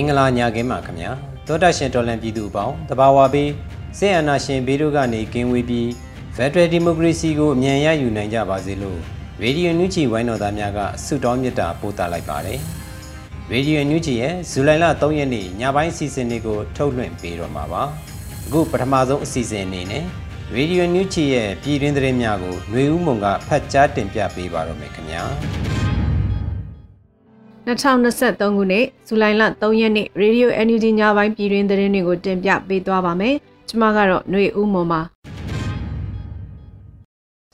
င်။မင်္ဂလာညခင်းပါခင်ဗျာတောတာရှင်တော်လန်ပြည်သူပေါင်းတဘာဝပေးစေအနာရှင်ဘေးတို့ကနေကင်းဝေးပြီး Federal Democracy ကိုအမြန်ရယူနိုင်ကြပါစေလို့ရေဒီယိုနူးချီဝိုင်းတော်သားများကဆုတောင်းမေတ္တာပို့သလိုက်ပါတယ်ရေဒီယိုနူးချီရဲ့ဇူလိုင်လ3ရက်နေ့ညပိုင်းအစီအစဉ်လေးကိုထုတ်လွှင့်ပေးတော့မှာပါအခုပထမဆုံးအစီအစဉ်အနေနဲ့ရေဒီယိုနူးချီရဲ့ပြည်တွင်းသတင်းများကိုຫນွေဦးမုံကဖတ်ကြားတင်ပြပေးပါတော့မယ်ခင်ဗျာ 2023ခုနှစ်ဇူလိုင်လ3ရက်နေ့ Radio NUG ညပိုင်းပြည်တွင်သတင်းတွေကိုတင်ပြပေးသွားပါမယ်။ကျွန်မကတော့ຫນွေဦးမွန်ပါ။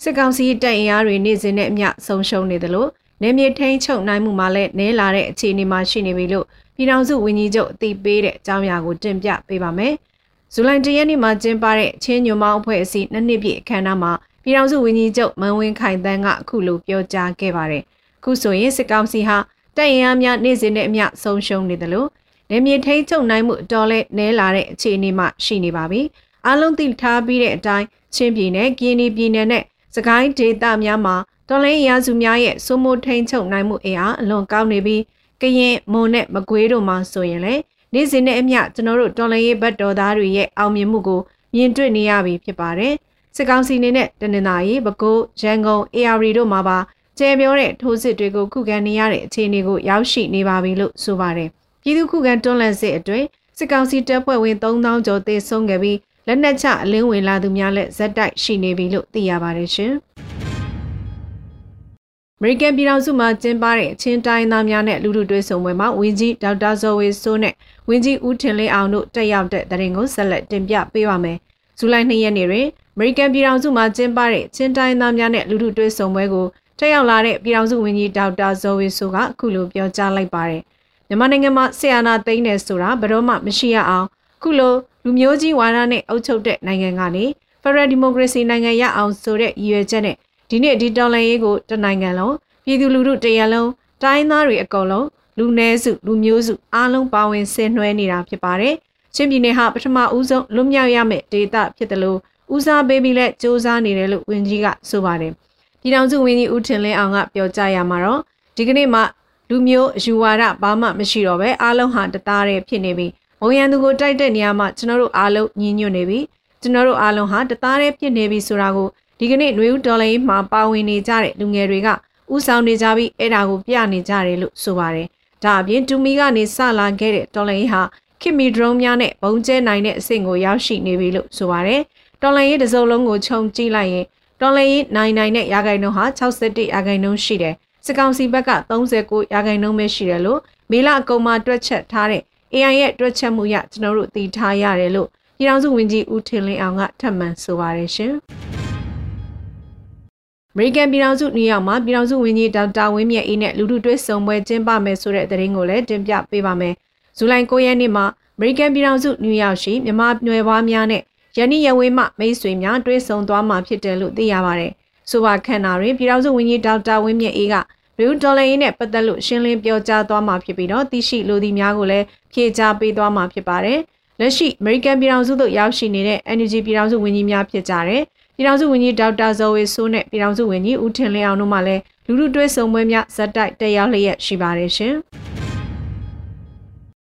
စစ်ကောင်စီတပ်အင်အားတွေနေ့စဉ်နဲ့အမျှဆုံးရှုံးနေတယ်လို့နေမြေထိန်ချုပ်နိုင်မှုမှာလည်းနဲလာတဲ့အခြေအနေမှာရှိနေပြီလို့ပြည်ထောင်စုဝန်ကြီးချုပ်အသိပေးတဲ့အကြောင်းအရာကိုတင်ပြပေးပါမယ်။ဇူလိုင်1ရက်နေ့မှာကျင်းပတဲ့ချင်းညွန်မောင်းအဖွဲ့အစည်းနှစ်နှစ်ပြည့်အခမ်းအနားမှာပြည်ထောင်စုဝန်ကြီးချုပ်မန်ဝင်းခိုင်တန်းကအခုလိုပြောကြားခဲ့ပါတယ်။ခုဆိုရင်စစ်ကောင်စီဟာ တပ်ရင်အားများနေ့စဉ်နဲ့အမျှဆုံးရှုံးနေတယ်လို့နေမြေထိန်ချုပ်နိုင်မှုအတော်လဲနဲလာတဲ့အခြေအနေမှရှိနေပါပြီ။အားလုံးသိထားပြီးတဲ့အတိုင်းချင်းပြည်နယ်၊ကင်းနီပြည်နယ်နဲ့စကိုင်းဒေသများမှာတော်လိုင်းရာစုများရဲ့စိုးမိုးထိန်ချုပ်နိုင်မှုအင်အားအလွန်ကောင်းနေပြီးကရင်မွန်နဲ့မကွေးတို့မှာဆိုရင်လည်းနေ့စဉ်နဲ့အမျှကျွန်တော်တို့တော်လိုင်းရေးဘတ်တော်သားတွေရဲ့အောင်မြင်မှုကိုမြင်တွေ့နေရပြီဖြစ်ပါတယ်။စစ်ကောင်စီနေနဲ့တနင်္သာရီပဲခူးရန်ကုန် AR တို့မှာပါ ကျဲပြောတဲ့ထိုးစစ်တွေကိုခုခံနေရတဲ့အခြေအနေကိုရောက်ရှိနေပါပြီလို့ဆိုပါတယ်။ပြည်သူခုခံတွန်းလှန်စစ်အတွင်းစစ်ကောင်စီတပ်ဖွဲ့ဝင်3000ကျော်သေဆုံးခဲ့ပြီးလက်နက်ချအလင်းဝင်လာသူများလည်းဇက်တိုက်ရှိနေပြီလို့သိရပါတယ်ရှင်။အမေရိကန်ပြည်ထောင်စုမှာကျင်းပတဲ့အချင်းတိုင်းသားများနဲ့လူလူတွေ့ဆုံပွဲမှာဝင်းကြီးဒေါက်တာဇော်ဝေဆိုးနဲ့ဝင်းကြီးဦးထင်လင်းအောင်တို့တက်ရောက်တဲ့တဲ့ရင်ကိုဆက်လက်တင်ပြပေးပါမယ်။ဇူလိုင်2ရက်နေ့တွင်အမေရိကန်ပြည်ထောင်စုမှာကျင်းပတဲ့ချင်းတိုင်းသားများနဲ့လူလူတွေ့ဆုံပွဲကို တက်ရောက်လာတဲ့ပြည်ထောင်စုဝန်ကြီးဒေါက်တာဇော်ဝေဆိုကအခုလိုပြောကြားလိုက်ပါတယ်။မြန်မာနိုင်ငံမှာဆီယနာသိန်းတယ်ဆိုတာဘယ်တော့မှမရှိရအောင်ခုလိုလူမျိုးကြီးဝါဒနဲ့အုပ်ချုပ်တဲ့နိုင်ငံကနေ Federal Democracy နိုင်ငံရအောင်ဆိုတဲ့ရည်ရွယ်ချက်နဲ့ဒီနေ့ဒီတော်လှန်ရေးကိုတနိုင်ငံလုံးပြည်သူလူထုတရလုံးတိုင်းသားတွေအကုန်လုံးလူနည်းစုလူမျိုးစုအားလုံးပါဝင်ဆင်နွှဲနေတာဖြစ်ပါတယ်။ချင်းပြည်နယ်ဟာပထမဦးဆုံးလွတ်မြောက်ရမယ့်ဒေသဖြစ်တယ်လို့ဦးစားပေးပြီးလက်စ조사နေတယ်လို့ဝန်ကြီးကဆိုပါတယ်။ ပြည်ထောင်စုဝန်ကြီးဦးထင်လင်းအောင်ကပြောကြားရမှာတော့ဒီကနေ့မှလူမျိုးယူဝါဒဘာမှမရှိတော့ပဲအားလုံးဟာတသားတည်းဖြစ်နေပြီ။ဘုံရန်သူကိုတိုက်တဲ့နေရာမှာကျွန်တော်တို့အားလုံးညီညွတ်နေပြီ။ကျွန်တော်တို့အားလုံးဟာတသားတည်းဖြစ်နေပြီဆိုတာကိုဒီကနေ့ຫນွေဦးဒေါ်လာရေးမှာပါဝင်နေကြတဲ့လူငယ်တွေကဥဆောင်နေကြပြီးအဲ့ဒါကိုပြနေကြတယ်လို့ဆိုပါတယ်။ဒါအပြင်တူမီကနေစလာခဲ့တဲ့ဒေါ်လာရေးဟာခင်မီဒရုန်းများနဲ့ဘုံကျဲနိုင်တဲ့အဆင့်ကိုရောက်ရှိနေပြီလို့ဆိုပါတယ်။ဒေါ်လာရေးတစ်စုံလုံးကိုခြုံကြည့်လိုက်ရင် တော်လရင်နိုင်နိုင်တဲ့ရာဂိုင်နှုန်းဟာ61ရာဂိုင်နှုန်းရှိတယ်။စစ်ကောင်စီဘက်က39ရာဂိုင်နှုန်းပဲရှိတယ်လို့မေလအကုန်မှာတွက်ချက်ထားတဲ့ AI ရဲ့တွက်ချက်မှုရကျွန်တော်တို့သိထားရတယ်လို့ပြည်ထောင်စုဝန်ကြီးဦးထင်လင်းအောင်ကထပ်မံဆိုပါတယ်ရှင်။အမေရိကန်ပြည်ထောင်စုနယူးယောက်မှာပြည်ထောင်စုဝန်ကြီးဒေါက်တာဝင်းမြတ်အေးနဲ့လူထုတွေ့ဆုံပွဲကျင်းပမယ်ဆိုတဲ့သတင်းကိုလည်းတင်ပြပေးပါမယ်။ဇူလိုင်9ရက်နေ့မှာအမေရိကန်ပြည်ထောင်စုနယူးယောက်ရှိမြန်မာနယ်ဝါးများနဲ့ ယနေ့ရဝင်းမှမိတ်ဆွေများတွဲဆုံသွားမှာဖြစ်တယ်လို့သိရပါတယ်။ဆိုပါခန္ဓာတွင်ပြည်ထောင်စုဝန်ကြီးဒေါက်တာဝင်းမြင့်အေးကရူဒေါ်လာရင်းနဲ့ပတ်သက်လို့ရှင်းလင်းပြောကြားသွားမှာဖြစ်ပြီးတော့သိရှိလူသည်များကိုလည်းဖြေကြားပေးသွားမှာဖြစ်ပါတယ်။လက်ရှိအမေရိကန်ပြည်ထောင်စုသို့ရောက်ရှိနေတဲ့ Energy ပြည်ထောင်စုဝန်ကြီးများဖြစ်ကြတဲ့ပြည်ထောင်စုဝန်ကြီးဒေါက်တာဇော်ဝေဆိုးနဲ့ပြည်ထောင်စုဝန်ကြီးဦးထင်လင်းအောင်တို့မှလည်းလူလူတွဲဆုံပွဲများဇက်တိုက်တက်ရောက်လျက်ရှိပါတယ်ရှင်။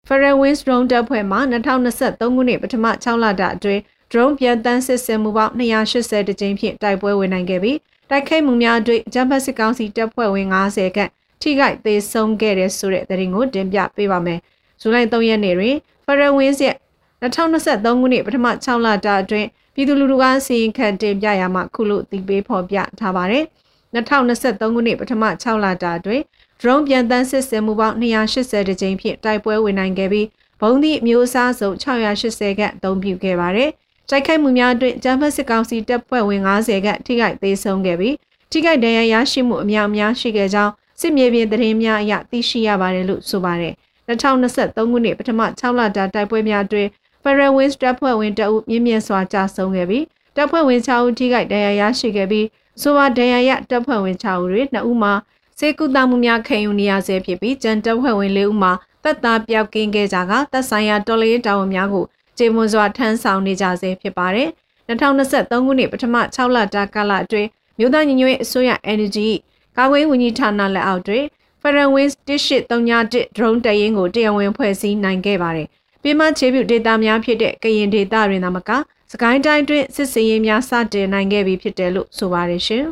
Federal Winds Drone တပ်ဖွဲ့မှ2023ခုနှစ်ပထမ6လတာအတွင်း drone ပြန်တန်းစစ်ဆင်မှုပေါင်း280တကြိမ်ဖြင့်တိုက်ပွဲဝင်နိုင်ခဲ့ပြီးတိုက်ခိုက်မှုများအတွင်းဂျမ်ဘတ်စစ်ကောင်စီတပ်ဖွဲ့ဝင်90ခန့်ထိခိုက်သေးဆုံးခဲ့တဲ့ဆိုတဲ့သတင်းကိုတင်ပြပေးပါမယ်။ဇူလိုင်3ရက်နေ့တွင်ဖရဝင်းစစ်2023ခုနှစ်ပထမ6လတာအတွင်းပြည်သူလူထုကစီရင်ခံတင်ပြရမှခုလိုတီးပေးဖော်ပြထားပါတယ်။2023ခုနှစ်ပထမ6လတာအတွင်း drone ပြန်တန်းစစ်ဆင်မှုပေါင်း280ကြိမ်ဖြင့်တိုက်ပွဲဝင်နိုင်ခဲ့ပြီးဘုံသည့်အမျိုးအစားစုံ680ခန့်အသုံးပြုခဲ့ပါတယ်။ တိုက်ခိုက်မှုများအတွင်းဂျမ်ဘတ်စစ်ကောင်စီတပ်ဖွဲ့ဝင်90ခန့်ထိခိုက်သေးဆုံးခဲ့ပြီးထိခိုက်ဒဏ်ရာရရှိမှုအများအများရှိခဲ့ကြောင်းစစ်မြေပြင်သတင်းများအရသိရှိရပါတယ်လို့ဆိုပါတယ်။2023ခုနှစ်ပထမ6လတာတိုက်ပွဲများအတွင်း Federal Wings တပ်ဖွဲ့ဝင်တအုပ်မြင့်မြတ်စွာကြာဆုံးခဲ့ပြီးတပ်ဖွဲ့ဝင်6ဦးထိခိုက်ဒဏ်ရာရရှိခဲ့ပြီးဆိုပါဒဏ်ရာရတပ်ဖွဲ့ဝင်6ဦးတွင်2ဦးမှာစေကုသမှုများခံယူနေရဆဲဖြစ်ပြီးကြံတပ်ဖွဲ့ဝင်4ဦးမှာတပ်သားပြောက်ကင်းခဲ့ကြကတပ်ဆိုင်ရာတော်လေးတာဝန်များကို ကျေမွန်စွာထမ်းဆောင်နေကြဆဲဖြစ်ပါတယ်။2023ခုနှစ်ပထမ6လတာကာလအတွင်းမြို့သားညီညွတ်ရေးအစိုးရ Energy ကာကွယ်ဝန်ကြီးဌာနလက်အောက်တွင် Federal Wings 1831 drone တရင်ကိုတရားဝင်ဖွဲ့စည်းနိုင်ခဲ့ပါတယ်။ပြည်မချေပြုဒေတာများဖြစ်တဲ့ကရင်ဒေတာတွေသာမကစကိုင်းတိုင်းတွင်စစ်စင်ရေးများစတင်နိုင်ခဲ့ပြီဖြစ်တယ်လို့ဆိုပါတယ်ရှင်။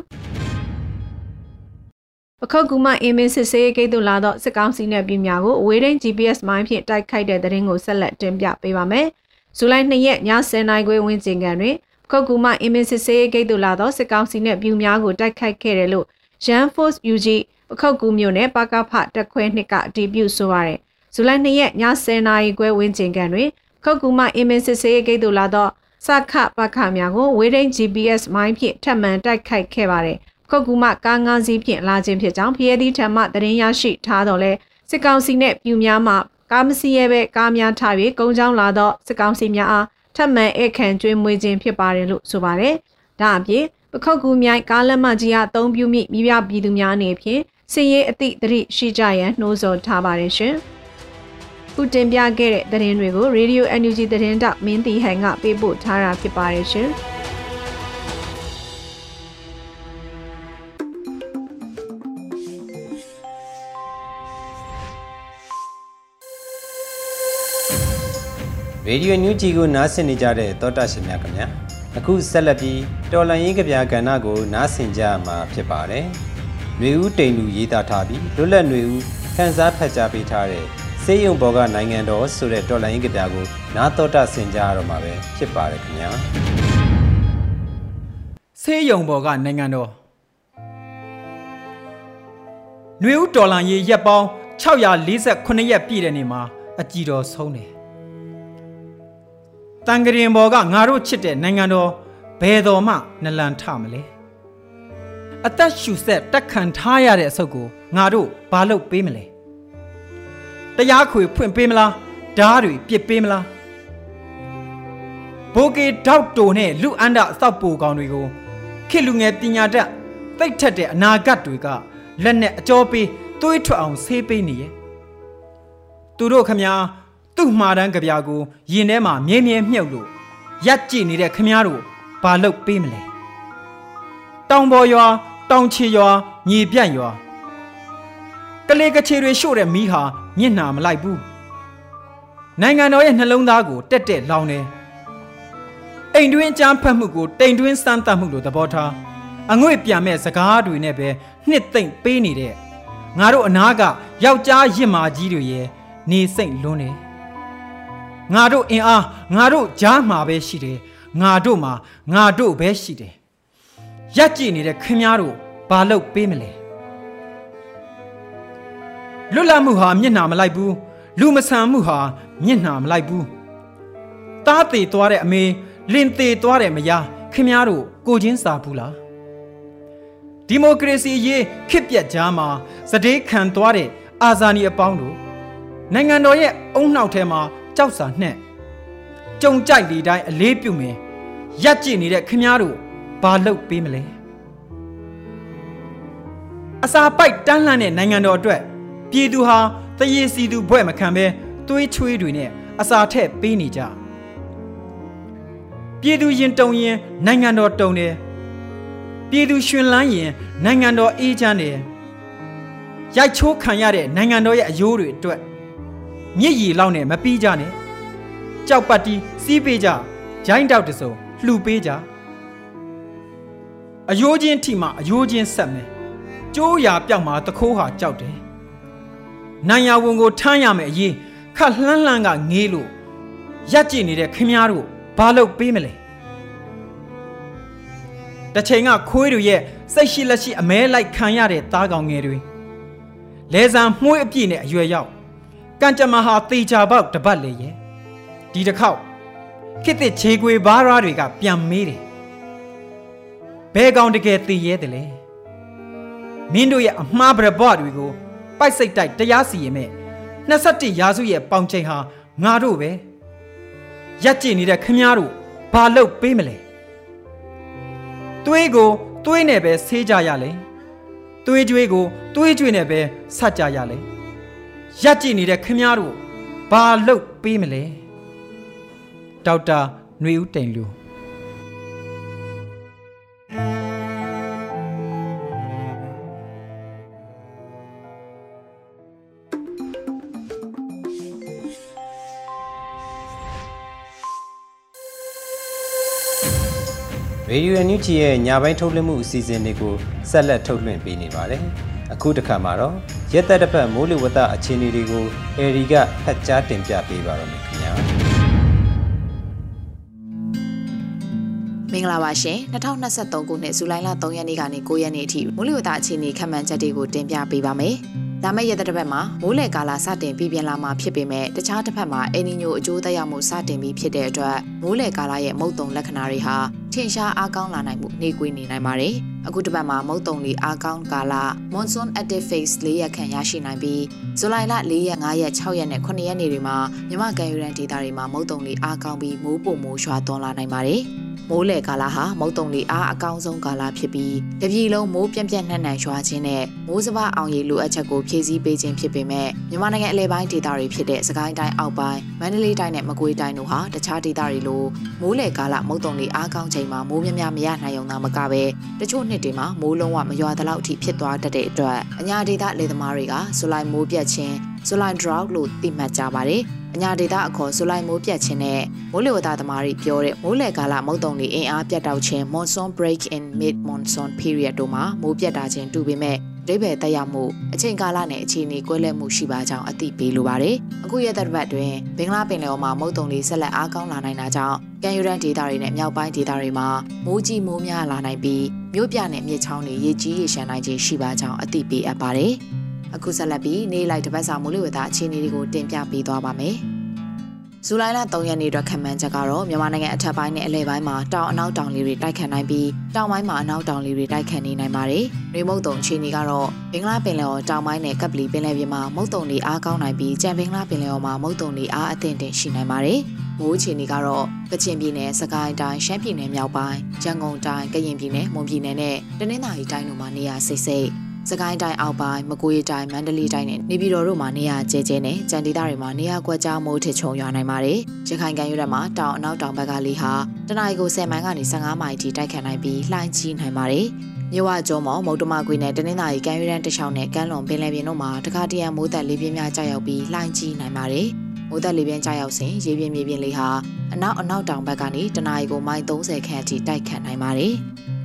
ပခုတ်ကူမအင်းမင်းစစ်ဆေးဂိတ်သို့လာတော့စစ်ကောင်စီနဲ့ပြည်များကိုအဝေးထိန် GPS မိုင်းဖြင့်တိုက်ခိုက်တဲ့တဲ့ရင်ကိုဆက်လက်တင်ပြပေးပါမယ်။ ဇူလိုင်2ရက်ည10:00နာရီခွဲဝန်းကျင်ကန်တွင်ပခုတ်ကူမအင်းမင်းစစ်ဆေးဂိတ်သို့လာတော့စစ်ကောင်စီနဲ့ပြည်များကိုတိုက်ခိုက်ခဲ့တယ်လို့ Jan Force UG ပခုတ်ကူမြို့နယ်ပကဖတက်ခွဲနှစ်ကအတည်ပြုဆိုရတယ်။ဇူလိုင်2ရက်ည10:00နာရီခွဲဝန်းကျင်ကန်တွင်ပခုတ်ကူမအင်းမင်းစစ်ဆေးဂိတ်သို့လာတော့စခပခများကိုဝေးထိန် GPS မိုင်းဖြင့်ထပ်မံတိုက်ခိုက်ခဲ့ပါတယ်။ခုတ်ကူမကားငါးစီးဖြင့်လာခြင်းဖြစ်ကြောင်းဖျဲသီးထံမှသတင်းရရှိထားတော့လဲစစ်ကောင်စီနှင့်ပြူများမှ ကားမစီးရဲပဲကားများထား၍ကုန်းချောင်းလာတော့စစ်ကောင်စီများအားထပ်မံဧကန်ကျွေးမွေးခြင်းဖြစ်ပါတယ်လို့ဆိုပါတယ်။ဒါအပြင်ပခုတ်ကူမြိုင်ကားလက်မကြီးအားအသုံးပြုမိမိပြပြည်သူများအနေဖြင့်စည်ရေးအသည့်တရိရှိကြရန်နှိုးဆော်ထားပါတယ်ရှင်။ခုတင်ပြခဲ့တဲ့သတင်းတွေကို Radio NUG သတင်းတောက်မင်းတီဟန်ကပေးပို့ထားတာဖြစ်ပါတယ်ရှင်။။ ရေဒီယိုညူဂျီကိုနားဆင်နေကြတဲ့သောတာရှင်များခင်ဗျာအခုဆက်လက်ပြီးတော်လန်ရေးကြပြကဏ္ဍကိုနားဆင်ကြမှာဖြစ်ပါတယ်။နေဦးတိန်လူရေးသားထားပြီးလွတ်လပ်နေဦးခန်းစားဖတ်ကြားပေးထားတဲ့စေယုံဘော်ကနိုင်ငံတော်ဆိုတဲ့တော်လန်ရေးကြပြကိုနားတော်တာဆင်ကြရတော့မှာပဲဖြစ်ပါတယ်ခင်ဗျာ။စေယုံဘော်ကနိုင်ငံတော်နေဦးတော်လန်ရေးရက်ပေါင်း648ရက်ပြည့်တဲ့နေ့မှာအကြည်တော်ဆုံးတယ် တန်ကရင်ဘော်ကငါတို့ချစ်တဲ့နိုင်ငံတော်ဘယ်တော်မှနလန်ထမလဲအသက်ရှူဆက်တက်ခံထားရတဲ့အဆုတ်ကိုငါတို့ဘာလုပ်ပေးမလဲတရားခွေဖွင့်ပေးမလားဓားတွေပြစ်ပေးမလားဘိုကေဒေါက်တိုနဲ့လူအန္တအသောက်ပူကောင်တွေကိုခေလူငယ်ပညာတတ်သိတ်ထက်တဲ့အနာဂတ်တွေကလက်နဲ့အကျော်ပေးသွေးထွက်အောင်ဆေးပေးနေရဲ့သူတို့ခမညာ သူ့မှားတန်းကြပြာကိုရင်ထဲမှာမြဲမြဲမြုပ်လို့ရက်ကြည့်နေတဲ့ခမားတို့ဘာလုပ်ပေးမလဲတောင်ပေါ်ရွာတောင်ချီရွာညီပြန့်ရွာကလေးကချေတွေရှို့တဲ့မီးဟာမျက်နှာမလိုက်ဘူးနိုင်ငံတော်ရဲ့နှလုံးသားကိုတက်တက်လောင်နေအိမ်တွင်းအကြမ်းဖက်မှုကိုတိမ်တွင်းစမ်းသပ်မှုလို့သဘောထားအငွေ့ပြန်မဲ့စကားတွေနဲ့ပဲနှစ်သိမ့်ပေးနေတဲ့ငါတို့အနာကယောက်ျားရစ်မာကြီးတွေရဲ့နေစိတ်လွန်းတယ် ငါတို့အင်အားငါတို့ကြားမှာပဲရှိတယ်ငါတို့မှာငါတို့ပဲရှိတယ်ရက်ကြည့်နေတဲ့ခင်များတို့ဘာလုပ်ပေးမလဲလွတ်လပ်မှုဟာမျက်နှာမလိုက်ဘူးလူမဆန်မှုဟာမျက်နှာမလိုက်ဘူးတားသေးသွားတဲ့အမေလင်သေးသွားတဲ့မယားခင်များတို့ကိုချင်းစာဘူးလားဒီမိုကရေစီရေးခစ်ပြက်ကြားမှာစတေးခံသွားတဲ့အာဇာနည်အပေါင်းတို့နိုင်ငံတော်ရဲ့အုံနှောက်ထဲမှာ ကြောက်စာနှက်ကြုံကြိုက်ဒီတိုင်းအလေးပြုမယ်ရက်ကြည့်နေတဲ့ခင်များတို့ဘာလုပ်ပေးမလဲအစာပိုက်တန်းလှမ်းတဲ့နိုင်ငံတော်အတွက်ပြည်သူဟာတရေစီသူဘွဲ့မခံဘဲသွေးချွေးတွေနဲ့အစာထက်ပေးနေကြပြည်သူရင်တုံရင်နိုင်ငံတော်တုံတယ်ပြည်သူရှင်လန်းရင်နိုင်ငံတော်အေးချမ်းတယ်ရိုက်ချိုးခံရတဲ့နိုင်ငံတော်ရဲ့အယိုးတွေအတွက် မြစ်ရည်လောက်နဲ့မပြီးကြနဲ့ကြောက်ပတ်တီးစီးပေးကြဂျိုင်းတောက်တစုံလှူပေးကြအယိုးချင်းထိမှအယိုးချင်းဆက်မယ်ကျိုးရာပြောက်မှာတခိုးဟာကြောက်တယ်နိုင်ရဝန်ကိုထမ်းရမယ်အရေးခက်လှမ်းလှမ်းကငေးလို့ရက်ကြည့်နေတဲ့ခင်များတို့ဘာလို့ပေးမလဲတစ်ချိန်ကခွေးတွေရဲ့စိတ်ရှိလက်ရှိအမဲလိုက်ခံရတဲ့သားကောင်ငယ်တွေလဲဆံမှုေးအပြည့်နဲ့အရွယ်ရောက် ကံကြမ္မာဟာတေချာပေါက်တပတ်လေရဲ့ဒီတစ်ခေါက်ခစ်တဲ့ခြေခွေဘားရားတွေကပြန်မေးတယ်ဘဲကောင်တကယ်တည်ရဲတယ်လေမင်းတို့ရဲ့အမှားပရဘွားတွေကိုပိုက်စိတ်တိုက်တရားစီရင်မဲ့21ရာစုရဲ့ပေါင်ချိန်ဟာငါတို့ပဲရက်ကြည့်နေတဲ့ခမားတို့ဘာလုပ်ပေးမလဲသွေးကိုသွေးနဲ့ပဲဆေးကြရလဲသွေးကြွေးကိုသွေးကြွေးနဲ့ပဲဆက်ကြရလဲ ရက်ကြည့်နေတဲ့ခမားတို့ဘာလုပ်ပေးမလဲဒေါက်တာຫນွေဦးတိန်လူရေဒီယိုအန်ယူဂျီရဲ့ညပိုင်းထုတ်လွှင့်မှုအစီအစဉ်တွေကိုဆက်လက်ထုတ်လွှင့်ပေးနေပါတယ်။ အခုတစ်ခါမှာတော့ရက်သက်တစ်ဖက်မိုးလေဝသအခြေအနေတွေကိုအေရီကဖတ်ကြားတင်ပြပေးပါရမယ်ခင်ဗျာ။မင်္ဂလာပါရှင်2023ခုနှစ်ဇူလိုင်လ3ရက်နေ့ကနေ9ရက်နေ့အထိမိုးလေဝသအခြေအနေခန့်မှန်းချက်တွေကိုတင်ပြပေးပါမယ်။လာမယ့်ရက်တစ်ပတ်မှာမိုးလေကာလစတင်ပြီးပြန်လာမှာဖြစ်ပေမဲ့တခြားတစ်ဖက်မှာအယ်နီညိုအကျိုးသက်ရောက်မှုစတင်ပြီးဖြစ်တဲ့အတွက်မိုးလေကာလရဲ့မုတ်တုံလက္ခဏာတွေဟာထင်ရှားအားကောင်းလာနိုင်မှုနှေးကွေးနေနိုင်ပါတယ်။ အခုတစ်ပတ်မှာမုတ်တုံလေးအားကောင်းကာလ monsoon active phase ၄ရက်ခန့်ရရှိနိုင်ပြီးဇူလိုင်လ၄ရက်၅ရက်6ရက်နဲ့9ရက်နေ့တွေမှာမြမကန်ယူရန်ဒေတာတွေမှာမုတ်တုံလေးအားကောင်းပြီးမိုးပုံမိုးရွာသွန်းလာနိုင်ပါတယ်။မိုးလေကာလဟာမုတ်တုံလေးအားအကောင်းဆုံးကာလဖြစ်ပြီးတပြည်လုံးမိုးပြန့်ပြန့်နှံ့နှံရွာခြင်းနဲ့မိုးစပါအောင်ရည်လိုအပ်ချက်ကိုဖြည့်ဆည်းပေးခြင်းဖြစ်ပေမဲ့မြန်မာနိုင်ငံအလဲပိုင်းဒေသတွေဖြစ်တဲ့စကိုင်းတိုင်းအောက်ပိုင်းမန္တလေးတိုင်းနဲ့မကွေးတိုင်းတို့ဟာတခြားဒေသတွေလိုမိုးလေကာလမုတ်တုံလေးအားကောင်းချိန်မှာမိုးများများမရနိုင်ုံသာမကပဲတချို့နှစ်တွေမှာမိုးလုံးဝမရွာသလောက်အထိဖြစ်သွားတတ်တဲ့အတွက်အညာဒေသလေသမားတွေကဇူလိုင်မိုးပြတ်ခြင်းဇူလိုင် drought လို့သိမှတ်ကြပါတယ်အညာဒေတာအခေါ်ဇူလိုင်မိုးပြတ်ခြင်းနဲ့မိုးလေဝသသမားတွေပြောတဲ့မိုးလေကာလမုတ်တုံတွေအင်အားပြတ်တောက်ခြင်း monsoon break in mid monsoon period တို့မှာမိုးပြတ်တာခြင်းတူပေမဲ့ ဒိဗေတက်ရောက်မှုအချိန်ကာလနဲ့အခြေအနေကွဲလွဲမှုရှိပါကြောင်းအသိပေးလိုပါတယ်။အခုရက်သက်ပတ်တွင်ဘင်္ဂလားပင်လယ်အော်မှာမုတ်တုံလေးဆက်လက်အားကောင်းလာနိုင်တာကြောင့်ကန်ယူရန်ဒေတာတွေနဲ့မြောက်ပိုင်းဒေတာတွေမှာမိုးကြီးမိုးများလာနိုင်ပြီးမြို့ပြနဲ့မြစ်ချောင်းတွေရေကြီးရေရှမ်းနိုင်ခြင်းရှိပါကြောင်းအသိပေးအပ်ပါတယ်။အခုဆက်လက်ပြီးနေ့လိုက်တပတ်စာမိုးလေဝသအခြေအနေတွေကိုတင်ပြပေးသွားပါမယ်။ ဇူလိုင်လ3ရက်နေ့အတွက်ခံမှန်းချက်ကတော့မြန်မာနိုင်ငံအထက်ပိုင်းနဲ့အလယ်ပိုင်းမှာတောင်အနောက်တောင်လေတွေတိုက်ခတ်နိုင်ပြီးတောင်ပိုင်းမှာအနောက်တောင်လေတွေတိုက်ခတ်နေနိုင်ပါတယ်။နှွေမုတ်တုံအခြေအနေကတော့ဘင်္ဂလားပင်လယ်အော်တောင်ပိုင်းနဲ့ကပ်ပလီပင်လယ်ပြင်မှာမုတ်တုံတွေအားကောင်းနိုင်ပြီးကြံဘင်္ဂလားပင်လယ်အော်မှာမုတ်တုံတွေအားအသင့်တင်ရှိနိုင်ပါတယ်။မိုးအခြေအနေကတော့ကချင်ပြည်နယ်၊စကိုင်းတိုင်း၊ရှမ်းပြည်နယ်မြောက်ပိုင်း၊ရန်ကုန်တိုင်း၊ကရင်ပြည်နယ်၊မွန်ပြည်နယ်နဲ့တနင်္သာရီတိုင်းတို့မှာနေရာစိတ်စိတ် စကိုင်းတိုင်းအောက်ပိုင်းမကွေးတိုင်းမန္တလေးတိုင်းနဲ့နေပြည်တော်တို့မှာနေရာကျဲကျဲနဲ့ကြံဒေသတွေမှာနေရာကွက်ကြားမိုးထစ်ချုံရွာနိုင်ပါတယ်။ရခိုင်ကမ်းရိုးတန်းမှာတောင်အနောက်တောင်ဘက်ကလေဟာတနအီကို10မိုင်ကနေ15မိုင်ထိတိုက်ခတ်နိုင်ပြီးလှိုင်းကြီးနိုင်ပါတယ်။မြဝကျော်မော်မုတ်တမကွေနဲ့တနင်္သာရီကမ်းရိုးတန်းတစ်ချောင်းနဲ့ကမ်းလွန်ပင်လယ်ပြင်တို့မှာတခါတရံမိုးသက်လေပြင်းများကြာရောက်ပြီးလှိုင်းကြီးနိုင်ပါတယ်။မိုးသက်လေပြင်းကြာရောက်စဉ်ရေပြင်းမြေပြင်းလေဟာအနောက်အနောက်တောင်ဘက်ကနေတနအီကိုမိုင်30ခန့်အထိတိုက်ခတ်နိုင်ပါတယ်။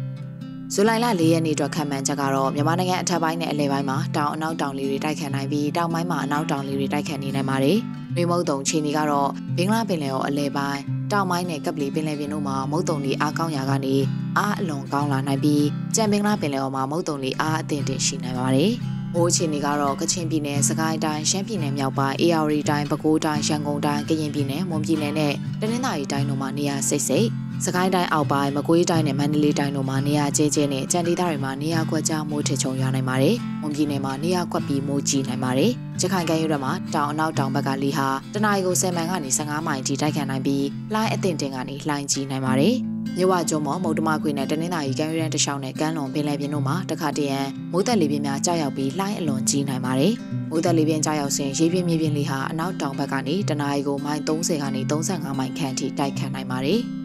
ဇူလိုင်လ၄ရက်နေ့အတွက်ခံမှန်းချက်ကတော့မြန်မာနိုင်ငံအထက်ပိုင်းနဲ့အလယ်ပိုင်းမှာတောင်အနောက်တောင်လေတွေတိုက်ခတ်နိုင်ပြီးတောင်ပိုင်းမှာအနောက်တောင်လေတွေတိုက်ခတ်နေနိုင်ပါတယ်။နှွေမုတ်တုံခြေနေကတော့ဘင်္ဂလားပင်လယ်အော်အလယ်ပိုင်းတောင်ပိုင်းနဲ့ကပ်ပလီပင်လယ်ပြင်တို့မှာမုတ်တုံတွေအားကောင်းရာကနေအားအလွန်ကောင်းလာနိုင်ပြီးကြံဘင်္ဂလားပင်လယ်အော်မှာမုတ်တုံတွေအားအသင့်တင်ရှိနိုင်ပါတယ်။ မိုးအခြေအနေကတော့ကချင်ပြည်နယ်၊စကိုင်းတိုင်း၊ရှမ်းပြည်နယ်မြောက်ပိုင်း၊အေရဝတီတိုင်း၊ပဲခူးတိုင်း၊ရန်ကုန်တိုင်း၊ကရင်ပြည်နယ်၊မွန်ပြည်နယ်နဲ့တနင်္သာရီတိုင်းတို့မှာနေရာစိတ်စိတ်စကိုင်းတိုင်းအောက်ပိုင်းမကွေးတိုင်းနဲ့မန္တလေးတိုင်းတို့မှာနေရာကျဲကျဲနဲ့ကြံဒေသတွေမှာနေရာကွက်ကြားမိုးထချုံရနိုင်ပါတယ်။မွန်ပြည်နယ်မှာနေရာကွက်ပြီးမိုးကြီးနိုင်ပါတယ်။ရခိုင်ကမ်းရိုးတန်းမှာတောင်အနောက်တောင်ဘက်ကလေဟာတနအီကို10မိုင်ကနေ15မိုင်ထိတိုက်ခတ်နိုင်ပြီးလှိုင်းအသင့်တင်ကနေလှိုင်းကြီးနိုင်ပါတယ်။ မြဝကျုံမော်မုတ်တမခွေနဲ့တနင်္သာရီကမ်းရိုးတန်းတစ်လျှောက်နဲ့ကမ်းလွန်ပင်လယ်ပြင်တို့မှာတခါတရံမိုးသက်လေပြင်းများကြာရောက်ပြီးလှိုင်းအလွန်ကြီးနိုင်ပါတယ်။မိုးသက်လေပြင်းကြာရောက်စဉ်ရေပြင်းမြေပြင်းလေဟာအနောက်တောင်ဘက်ကနေတနအီကိုမိုင်30ကနေ35မိုင်ခန့်ထိတိုက်ခတ်နိုင်ပါတယ်။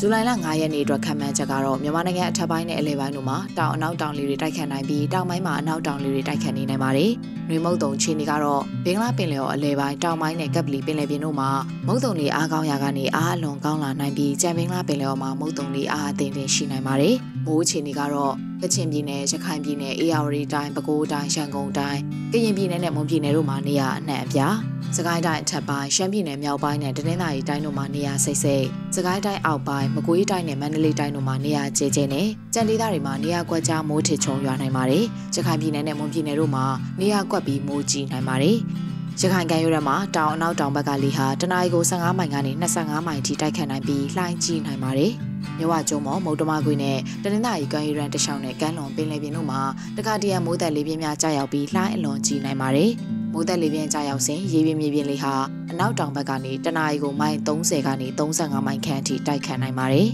ဇူလိုင်လ9ရက်နေ့အတွက်ခံမှန်းချက်ကတော့မြန်မာနိုင်ငံအထက်ပိုင်းနဲ့အလယ်ပိုင်းတို့မှာတောင်အနောက်တောင်လေတွေတိုက်ခတ်နိုင်ပြီးတောင်ပိုင်းမှာအနောက်တောင်လေတွေတိုက်ခတ်နေနိုင်ပါတယ်။နှွေမုတ်တုံခြေနေကတော့ဘင်္ဂလားပင်လယ်ော်အလယ်ပိုင်းတောင်ပိုင်းနဲ့ကပ်ပလီပင်လယ်ပြင်တို့မှာမုတ်တုံတွေအားကောင်းရာကနေအားအလွန်ကောင်းလာနိုင်ပြီးကြံဘင်္ဂလားပင်လယ်ော်မှာမုတ်တုံတွေအားအသင့်တင်ရှိနိုင်ပါတယ်။မိုးအခြေအနေကတော့ကချင်ပြည်နယ်ရခိုင်ပြည်နယ်အေရဝတီတိုင်းပဲခူးတိုင်းရန်ကုန်တိုင်းကရင်ပြည်နယ်နဲ့မွန်ပြည်နယ်တို့မှာနေရာအနှံ့အပြား စကိုင်းတိုင်းအထက်ပိုင်းရှမ်းပြည်နယ်မြောက်ပိုင်းနဲ့တနင်္သာရီတိုင်းတို့မှာနေရာစိတ်စိတ်စကိုင်းတိုင်းအောက်ပိုင်းမကွေးတိုင်းနဲ့မန္တလေးတိုင်းတို့မှာနေရာကျဲကျဲနဲ့ကြံဒေသတွေမှာနေရာကွက်ကြားမိုးထစ်ချုံရွာနိုင်ပါတယ်။ရခိုင်ပြည်နယ်နဲ့မွန်ပြည်နယ်တို့မှာနေရာကွက်ပြီးမိုးကြီးနိုင်ပါတယ်။ရခိုင်ကမ်းရိုးတန်းမှာတောင်အနောက်တောင်ဘက်ကလေဟာတနအီကို15မိုင်ကနေ25မိုင်ထိတိုက်ခတ်နိုင်ပြီးလှိုင်းကြီးနိုင်ပါတယ်။မြဝကျုံမောမုတ်တမခွေနဲ့တနင်္သာရီကမ်းရိုးတန်းတခြားနဲ့ကမ်းလွန်ပင်လယ်ပြင်တို့မှာတခါတရံမိုးသက်လေးပြင်းများကြာရောက်ပြီးလှိုင်းအလွန်ကြီးနိုင်ပါတယ်။ မိုးသက်လေးပြင်းကြာရောက်စဉ်ရေပြင်းမြေပြင်းလေးဟာအနောက်တောင်ဘက်ကနေတနအီကိုမိုင်30ကနေ35မိုင်ခန့်အထိတိုက်ခတ်နိုင်ပါတယ်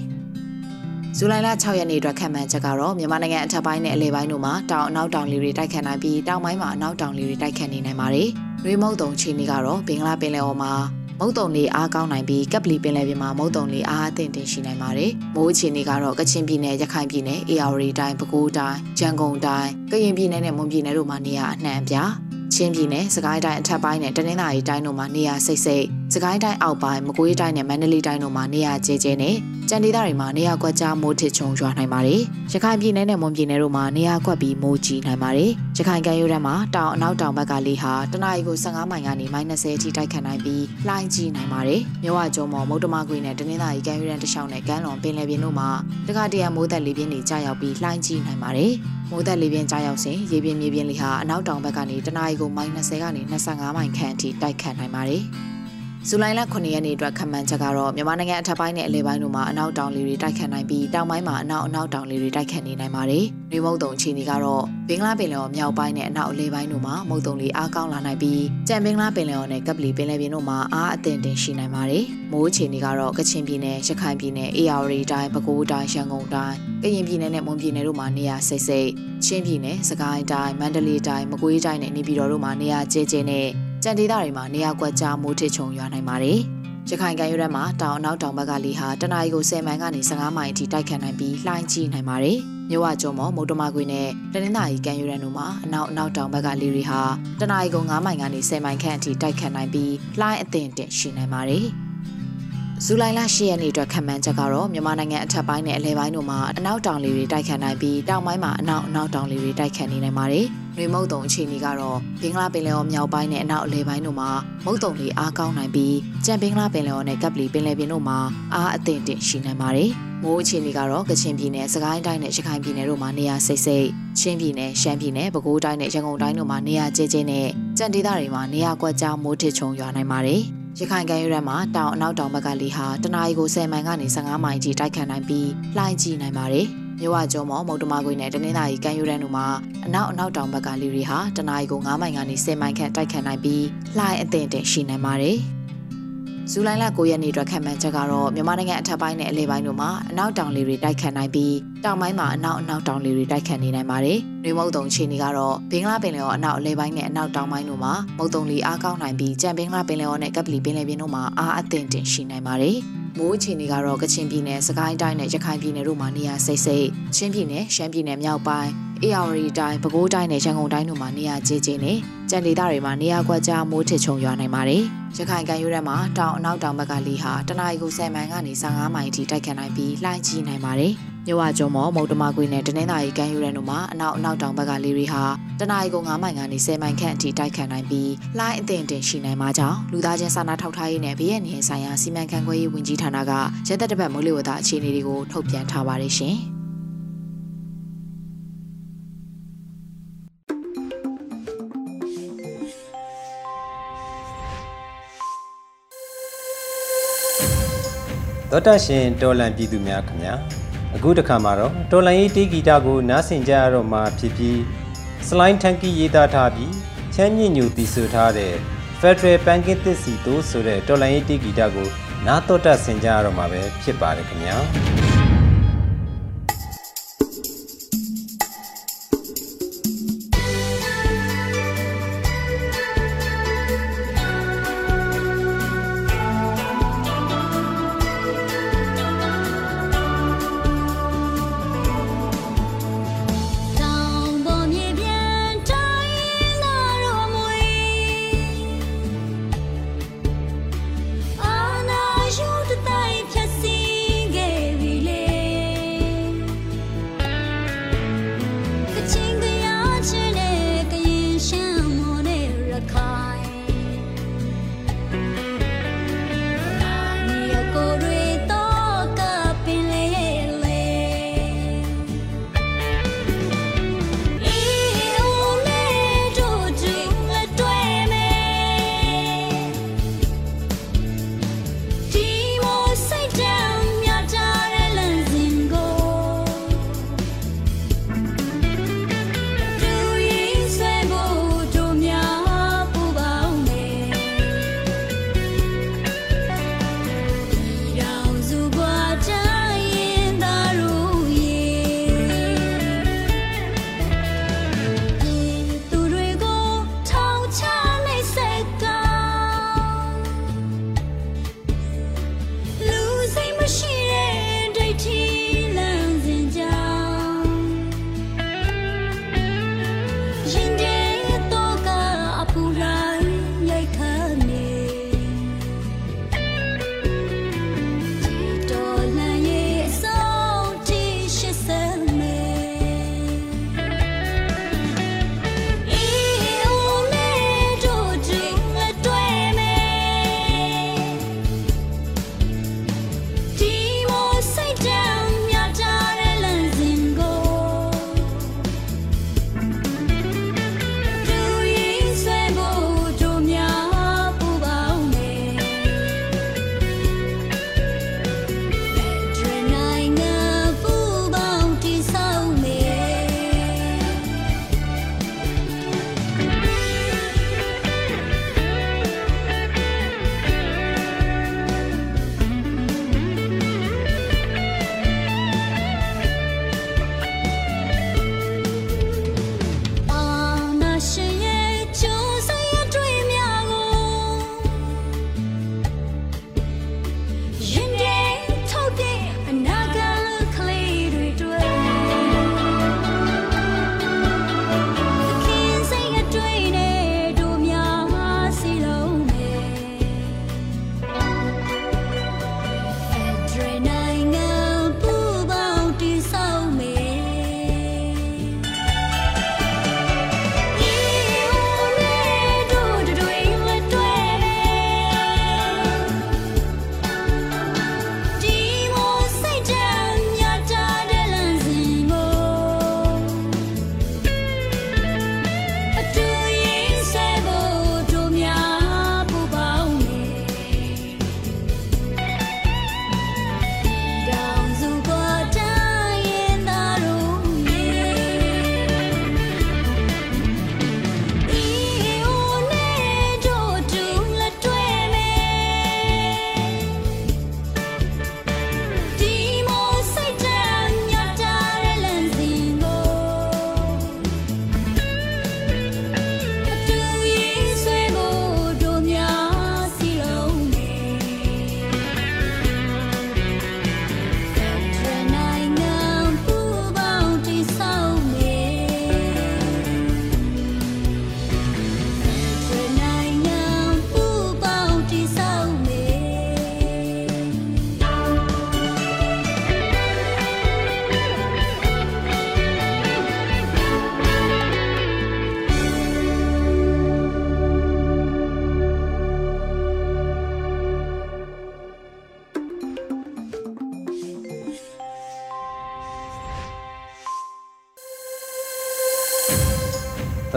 ။ဇူလိုင်လ6ရက်နေ့အတွက်ခံမှန်းချက်ကတော့မြန်မာနိုင်ငံအထက်ပိုင်းနဲ့အလယ်ပိုင်းတို့မှာတောင်အနောက်တောင်လေတွေတိုက်ခတ်နိုင်ပြီးတောင်ပိုင်းမှာအနောက်တောင်လေတွေတိုက်ခတ်နေနိုင်ပါတယ်။ရေမုတ်တုံချီနေကတော့ဘင်္ဂလားပင်လယ်အော်မှာမုတ်တုံလေးအားကောင်းနိုင်ပြီးကပ်ပလီပင်လယ်ပြင်မှာမုတ်တုံလေးအားအသင့်တင်ရှိနိုင်ပါတယ်။မိုးအခြေအနေကတော့ကချင်ပြည်နယ်ရခိုင်ပြည်နယ်အေရဝတီတိုင်းပဲခူးတိုင်းရန်ကုန်တိုင်းကရင်ပြည်နယ်နဲ့မွန်ပြည်နယ်တို့မှာနေရာအနှံ့အပြား ချင်းပြည်နယ်စကိုင်းတိုင်းအထက်ပိုင်းနဲ့တနင်္သာရီတိုင်းတို့မှာနေရာစိတ်စိတ် စကိုင်းတိုင်းအောက်ပိုင်းမကွေးတိုင်းနဲ့မန္တလေးတိုင်းတို့မှာနေရာကျဲကျဲနဲ့ကြံဒေသတွေမှာနေရာကွက်ကြားမိုးထစ်ချုံရွာနိုင်ပါတယ်။ရခိုင်ပြည်နယ်နဲ့မွန်ပြည်နယ်တို့မှာနေရာကွက်ပြီးမိုးကြီးနိုင်ပါတယ်။ရခိုင်ကမ်းရိုးတန်းမှာတောင်အနောက်တောင်ဘက်ကလေဟာတနအီကို15မိုင်ကနေ -30 အထိတိုက်ခတ်နိုင်ပြီးလှိုင်းကြီးနိုင်ပါတယ်။မြဝကျုံမော်မုတ်တမခွေနဲ့တနင်္သာရီကမ်းရိုးတန်းတစ်လျှောက်နဲ့ကမ်းလွန်ပင်လယ်ပြင်တို့မှာတခါတရံမိုးသက်လေပြင်းတွေကြာရောက်ပြီးလှိုင်းကြီးနိုင်ပါတယ်။မိုးသက်လေပြင်းကြားရောက်စဉ်ရေပြင်းမြေပြင်းလေဟာအနောက်တောင်ဘက်ကနေတနအီကို -20 ကနေ25မိုင်ခန့်အထိတိုက်ခတ်နိုင်ပါတယ်။ ဇူလိုင်လ9ရက်နေ့အတွက်ခန့်မှန်းချက်ကတော့မြန်မာနိုင်ငံအထက်ပိုင်းနဲ့အလယ်ပိုင်းတို့မှာအနောက်တောင်လေတွေတိုက်ခတ်နိုင်ပြီးတောင်ပိုင်းမှာအနောက်အနောက်တောင်လေတွေတိုက်ခတ်နေနိုင်ပါတယ်။နေမုတ်တုံအခြေအနေကတော့ဘင်္ဂလားပင်လယ်ော်မြောက်ပိုင်းနဲ့အနောက်အလယ်ပိုင်းတို့မှာမုတ်တုံလေအားကောင်းလာနိုင်ပြီးကြံဘင်္ဂလားပင်လယ်ော်နဲ့ကပ်ပလီပင်လယ်ပြင်တို့မှာအားအသင့်တင်ရှိနိုင်ပါတယ်။မိုးအခြေအနေကတော့ကချင်ပြည်နယ်၊ရခိုင်ပြည်နယ်၊အေရဝတီတိုင်း၊ပဲခူးတိုင်း၊ရန်ကုန်တိုင်း၊ကရင်ပြည်နယ်နဲ့မွန်ပြည်နယ်တို့မှာနေရာစိတ်စိတ်ချင်းပြည်နယ်၊စကိုင်းတိုင်း၊မန္တလေးတိုင်း၊မကွေးတိုင်းနဲ့နေပြည်တော်တို့မှာနေရာကျဲကျဲနဲ့ ကြံဒေသတွေမှာနေရာကွက်ကြားမိုးထစ်ချုံရွာနိုင်ပါတယ်။ရခိုင်ကမ်းရိုးတန်းမှာတောင်အနောက်တောင်ဘက်ကလေဟာတနအီကို10မိုင်ကနေ15မိုင်အထိတိုက်ခတ်နိုင်ပြီးလှိုင်းကြီးနိုင်ပါတယ်။မြဝကျုံမော်မုတ်တမခွေနဲ့တနင်္သာရီကမ်းရိုးတန်းတို့မှာအနောက်အနောက်တောင်ဘက်ကလေတွေဟာတနအီကို9မိုင်ကနေ10မိုင်ခန့်အထိတိုက်ခတ်နိုင်ပြီးလှိုင်းအသင့်တင်ရှိနိုင်ပါတယ်။ဇူလိုင်လ10ရက်နေ့အတွက်ခံမှန်းချက်ကတော့မြန်မာနိုင်ငံအထက်ပိုင်းနဲ့အလယ်ပိုင်းတို့မှာအနောက်တောင်လေတွေတိုက်ခတ်နိုင်ပြီးတောင်ပိုင်းမှာအနောက်အနောက်တောင်လေတွေတိုက်ခတ်နေနိုင်ပါတယ်။ ရေမုတ်တုံအခြေအနေကတော့ဘင်္ဂလားပင်လယ်ော်မြောက်ပိုင်းနဲ့အနောက်အလယ်ပိုင်းတို့မှာမုတ်တုံလေအားကောင်းနိုင်ပြီးကြံဘင်္ဂလားပင်လယ်ော်နဲ့ကပ်ပလီပင်လယ်ပြင်တို့မှာအားအသင့်တင်ရှိနိုင်ပါတယ်။မိုးအခြေအနေကတော့ကချင်ပြည်နယ်၊စကိုင်းတိုင်းနဲ့ရခိုင်ပြည်နယ်တို့မှာနေရာစိတ်စိတ်ချင်းပြည်နယ်၊ရှမ်းပြည်နယ်၊ပဲခူးတိုင်းနဲ့ရန်ကုန်တိုင်းတို့မှာနေရာကျဲကျဲနဲ့ကြံဒေသတွေမှာနေရာကွက်ကြားမိုးထစ်ချုံရွာနိုင်ပါတယ်။ရခိုင်ကမ်းရိုးတန်းမှာတောင်အနောက်တောင်ဘက်ကလေဟာတနအီကို10မိုင်ကနေ15မိုင်ကြီးတိုက်ခတ်နိုင်ပြီးလှိုင်းကြီးနိုင်ပါတယ်။ မြဝကျုံမော်မုတ်တမခွေနဲ့တနင်္သာရီကမ်းရိုးတန်းတို့မှာအနောက်အနောက်တောင်ဘက်ကလေတွေဟာတနအီကို9မိုင်ကနေ10မိုင်ခန့်တိုက်ခတ်နိုင်ပြီးလှိုင်းအသင့်တင်ရှိနိုင်ပါတယ်။ဇူလိုင်လ9ရက်နေ့အတွက်ခံမှန်းချက်ကတော့မြန်မာနိုင်ငံအထက်ပိုင်းနဲ့အလယ်ပိုင်းတို့မှာအနောက်တောင်လေတွေတိုက်ခတ်နိုင်ပြီးတောင်ပိုင်းမှာအနောက်အနောက်တောင်လေတွေတိုက်ခတ်နေနိုင်ပါတယ်။ရေမုတ်တုံခြေနေကတော့ဘင်္ဂလားပင်လယ်ော်အနောက်အလယ်ပိုင်းနဲ့အနောက်တောင်ပိုင်းတို့မှာမုတ်တုံလေအားကောင်းနိုင်ပြီးကြံဘင်္ဂလားပင်လယ်ော်နဲ့ကပ်ပလီပင်လယ်ပြင်တို့မှာအားအသင့်တင်ရှိနိုင်ပါတယ်။ မိုးအခြေအနေကတော့ကချင်ပြည်နယ်၊စကိုင်းတိုင်းနဲ့ရခိုင်ပြည်နယ်တို့မှာနေရာစိတ်စိတ်ချင်းပြည်နယ်၊ရှမ်းပြည်နယ်မြောက်ပိုင်းအေရဝတီတိုင်းပဲခူးတိုင်းနဲ့ရန်ကုန်တိုင်းတို့မှာနေရာကျကျနဲ့ကြံဒေသတွေမှာနေရာကွက်ကြားမိုးထစ်ချုံရွာနိုင်ပါတယ်။ရခိုင်ကမ်းရိုးတန်းမှာတောင်အနောက်တောင်ဘက်ကလေဟာတနအီကို10မိုင်ကနေ15မိုင်အထိတိုက်ခတ်နိုင်ပြီးလှိုင်းကြီးနိုင်ပါတယ်။ မြဝကျုံမော်မုတ်တမကွေနဲ့တနင်္သာရီကမ်းရိုးတန်းတို့မှာအနောက်အနောက်တောင်ဘက်ကလေတွေဟာတနအီကို9မိုင်ကနေ10မိုင်ခန့်အထိတိုက်ခတ်နိုင်ပြီးလှိုင်းအသင့်တင်ရှိနိုင်မှာကြောင့်လူသားချင်းစာနာထောက်ထားရေးနဲ့ဘေးရန်နေဆိုင်ရာစီမံခန့်ခွဲရေးဝန်ကြီးဌာနကရဲတပ်တပတ်မိုးလေဝသအခြေအနေတွေကိုထုတ်ပြန်ထားပါတယ်ရှင်။သောတရှင်တော်လန်ပြည်သူများခင်ဗျာ အခုတစ်ခါမှာတော့တော်လန်ရေးတေးဂီတကိုနားဆင်ကြရတော့မှာဖြစ်ပြီးစလိုင်းထန်ကီရေးသားထားပြီးချမ်းမြင့်ညူတည်ဆူထားတဲ့ Federal Banking သစ်စီတို့ဆိုတဲ့တော်လန်ရေးတေးဂီတကိုနားတော်တဆင်ကြရတော့မှာပဲဖြစ်ပါတယ်ခင်ဗျာ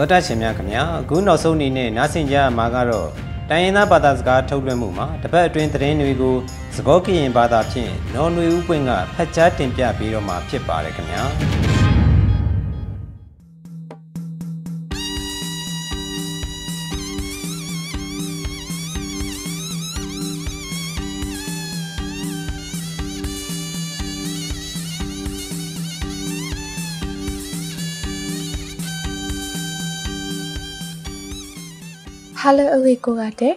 သောတာရှင်များခင်ဗျာအခုနောက်ဆုံးအနေနဲ့နားဆင်ကြရမှာကတော့တိုင်းရင်းသားဘာသာစကားထုတ်လွှင့်မှုမှာတစ်ပတ်အတွင်းသတင်းတွေကိုသဘောကရင်ဘာသာဖြင့်နော်နွေဦးပွင့်ကဖတ်ကြားတင်ပြပေးတော့မှာဖြစ်ပါတယ်ခင်ဗျာ Hello အဝေကိုကတဲ့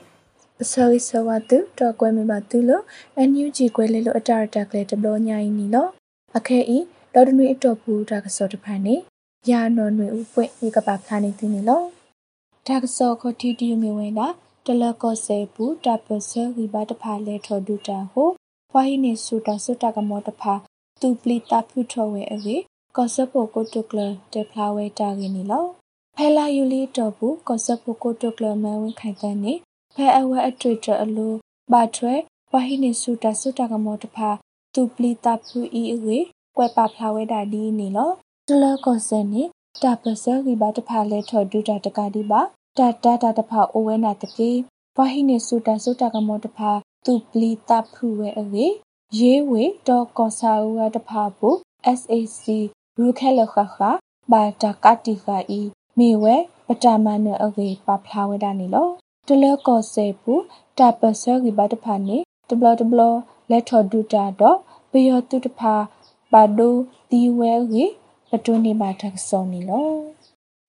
အစောဝိဆဝတုတော့ကွဲမိပါသူလို့ NUG ကွဲလေလို့အတရတကလေးတဘလို့ညာရင်နီလို့အခဲဤဒေါ်တနွေအတော့ဘူးဒါကစောတဖန်နေရာနော်နွေဥပွင့်ဧကပါဖလာနေသူနေလို့ဒါကစောခတီတီမြဝင်တာတလကောဆေဘူးတပဆဝိပါတဖာလဲထော်ဒူတာဟိုဝိုင်းနေဆူတာဆူတာကမောတဖာသူပလီတာဖုထော်ဝဲအဝေကောဆပိုကိုတုကလတေဖလာဝဲတာကင်းနီလို့ ဖဲလာယူလီတော့ဘူးကောဆပိုကိုတုကလမဲဝင်ခိုင်တဲ့နေဖဲအဝဲအတွေ့တအလိုဘာထွဲဝဟိနေစုတာစုတာကမောတဖာသူပလီတာဖူအီအဝေကွဲပါဖလာဝဲတာဒီနေလောတလကောဆန်နေတာပစရီဘာတဖာလဲထော်ဒူတာတကတိပါတာတာတာတဖာအိုဝဲနာတကေဝဟိနေစုတာစုတာကမောတဖာသူပလီတာဖူဝဲအဝေရေးဝေတော့ကောဆာဝဲတဖာဘူး SAC ရူခဲလခခဘာတာကတိခာဤ မေဝဲပတမနအဝေပဖလာဝဲတာနေလောတလကောဆေပူတာပစရီဘတ်ဖာနေတဘလတဘလလက်ထော်ဒူတာတော့ဘယောတုတဖာဘာဒိုဒီဝဲရီပတွနေပါတက်စောနေလော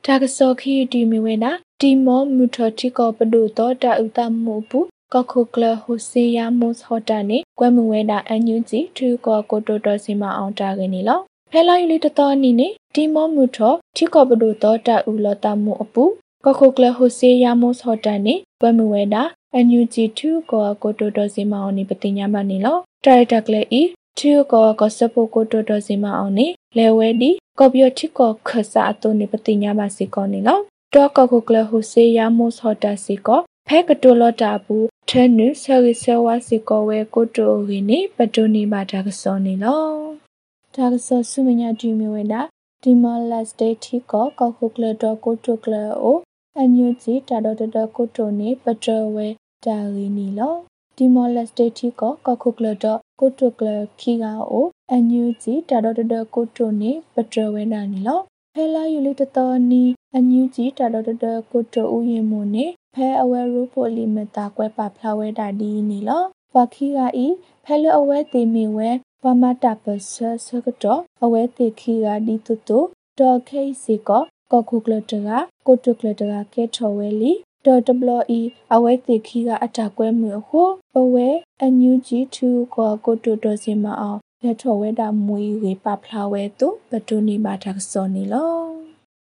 တာကစောခီတီမီဝဲနာတီမောမူထတီကောပဒုတော့တာဥတမှုပူကခုကလဟိုစီယာမို့ဟောတာနေကွဲမဝဲတာအန်ယူဂျီထူကောကိုတိုတော်စီမအောင်တာကနေလော ဖဲလိုက်လီတတော်နီနေတီမောမူထတီကောပဒုတော့တာဥလတာမှုအပူကခုကလဟိုစီယာမို့ဟောတာနေကွဲမဝဲတာအန်ယူဂျီထူကောကိုတိုတော်စီမအောင်နေပတိညာမနေလောတိုင်တက်လေဤထူကောကစပိုကိုတိုတော်စီမအောင်နေလဲဝဲဒီကော်ပီယတီကောခဆာအတုနေပတိညာမစီကောနေလောတော့ကခုကလဟိုစီယာမို့ဟောတာစီကောဖဲကတိုလတာဘူးထဲနုဆရီဆဝါစီကောဝဲကိုတိုဝင်းနေပတိုနေပါဒါကစောနေလော ဒါကစောဆုမညာဒီမီဝဲတာဒီမလက်စတေတီကောကခုကလတော့ကိုတိုကလအိုအန်ယူဂျီတာတော့တကိုတိုနေပတိုဝဲတာရီနီလောဒီမလက်စတေတီကောကခုကလတော့ကိုတိုကလခီကအိုအန်ယူဂျီတာတော့တကိုတိုနေပတိုဝဲနာနီလောဖဲလာယူလီတတော်နီအန်ယူဂျီတာတော့တကိုတိုဦးရင်မွန်နေဖဲအဝဲရူပိုလီမတာကွဲပါဖလာဝဲတာဒီနီလောဝါခီကဤဖဲလအဝဲတေမီဝဲ ဝမတာပစဆကတော့အဝဲတေခီကဒီတူတူဒေါ်ခိစီကောကခုကလတကကိုတုကလတကကဲထော်ဝဲလီဒေါ်ဒဘလီအဝဲတေခီကအတာကွဲမှုဟိုအဝဲအန်ယူဂျီ2ကောကိုတုတော်စင်မအောင်လက်ထော်ဝဲတာမွေဝေပဖလာဝဲတုဘတူနီမာတာစောနီလော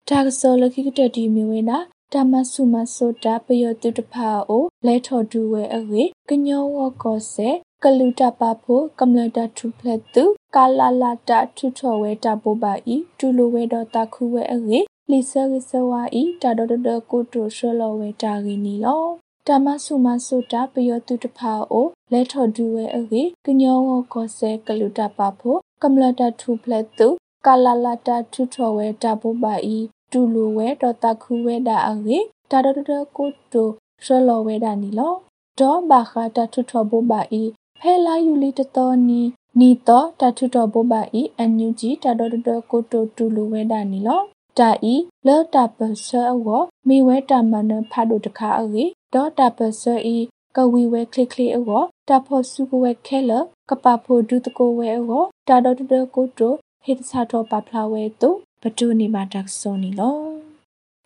တာစောလခိကတတီမီဝဲနာတမဆုမဆိုတာပယောတုတဖာအိုလဲထော်ဒူဝဲအဝေကညောဝကောဆေ ကလူတပဖို့ကမ္လတာထူဖလက်တုကာလာလာတာထူထော်ဝဲတာပိုပါဤတူလိုဝဲတော့တခုဝဲအဝေလီဆာရစဝါဤတာဒဒဒကိုတိုရှလောဝဲတာဂီနီလောတမဆုမဆိုတာပယောတုတဖာအိုလဲထော်ဒူဝဲအဝေကညောဝကောဆေကလူတပဖို့ကမ္လတာထူဖလက်တုကာလာလာတာထူထော်ဝဲတာပိုပါဤတူလိုဝဲတော့တခုဝဲတာအဝေတာဒဒဒကိုတိုရှလောဝဲတာနီလောဒေါ်ဘာခတာထူထော်ဘိုပါဤ ဖဲလာယူလီတတော်နီနီတော့တထုတော်ဘိုပါဤအန်ယူဂျီတာတော်တော်ကိုတိုတူလူဝဲတာနီလောတာဤလောတာပဆာဝမိဝဲတာမနဖတ်တို့တခါအေဒေါ်တာပဆာဤကဝီဝဲခလစ်ခလစ်အောတာဖို့စုကဝဲခဲလကပဖို့ဒုတကိုဝဲအောတာတော်တော်ကိုတိုဟစ်စာတော်ပပလာဝဲတုဘဒုနီမာတက်ဆိုနီလော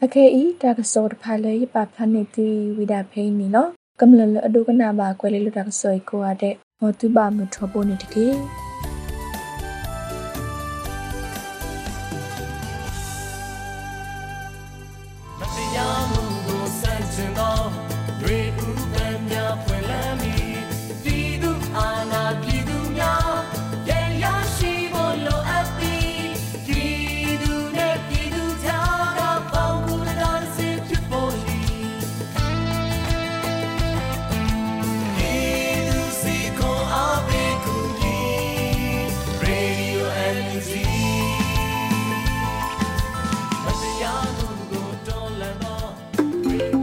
အခေဤတက်ဆိုတဖာလေပပနေတီဝိဒဖိနီလော ကမလလအဒုကနာဘာကွဲလေလူတက်ဆိုကိုရတဲ့ဟောတုပါမှုထောပိုနေတကေ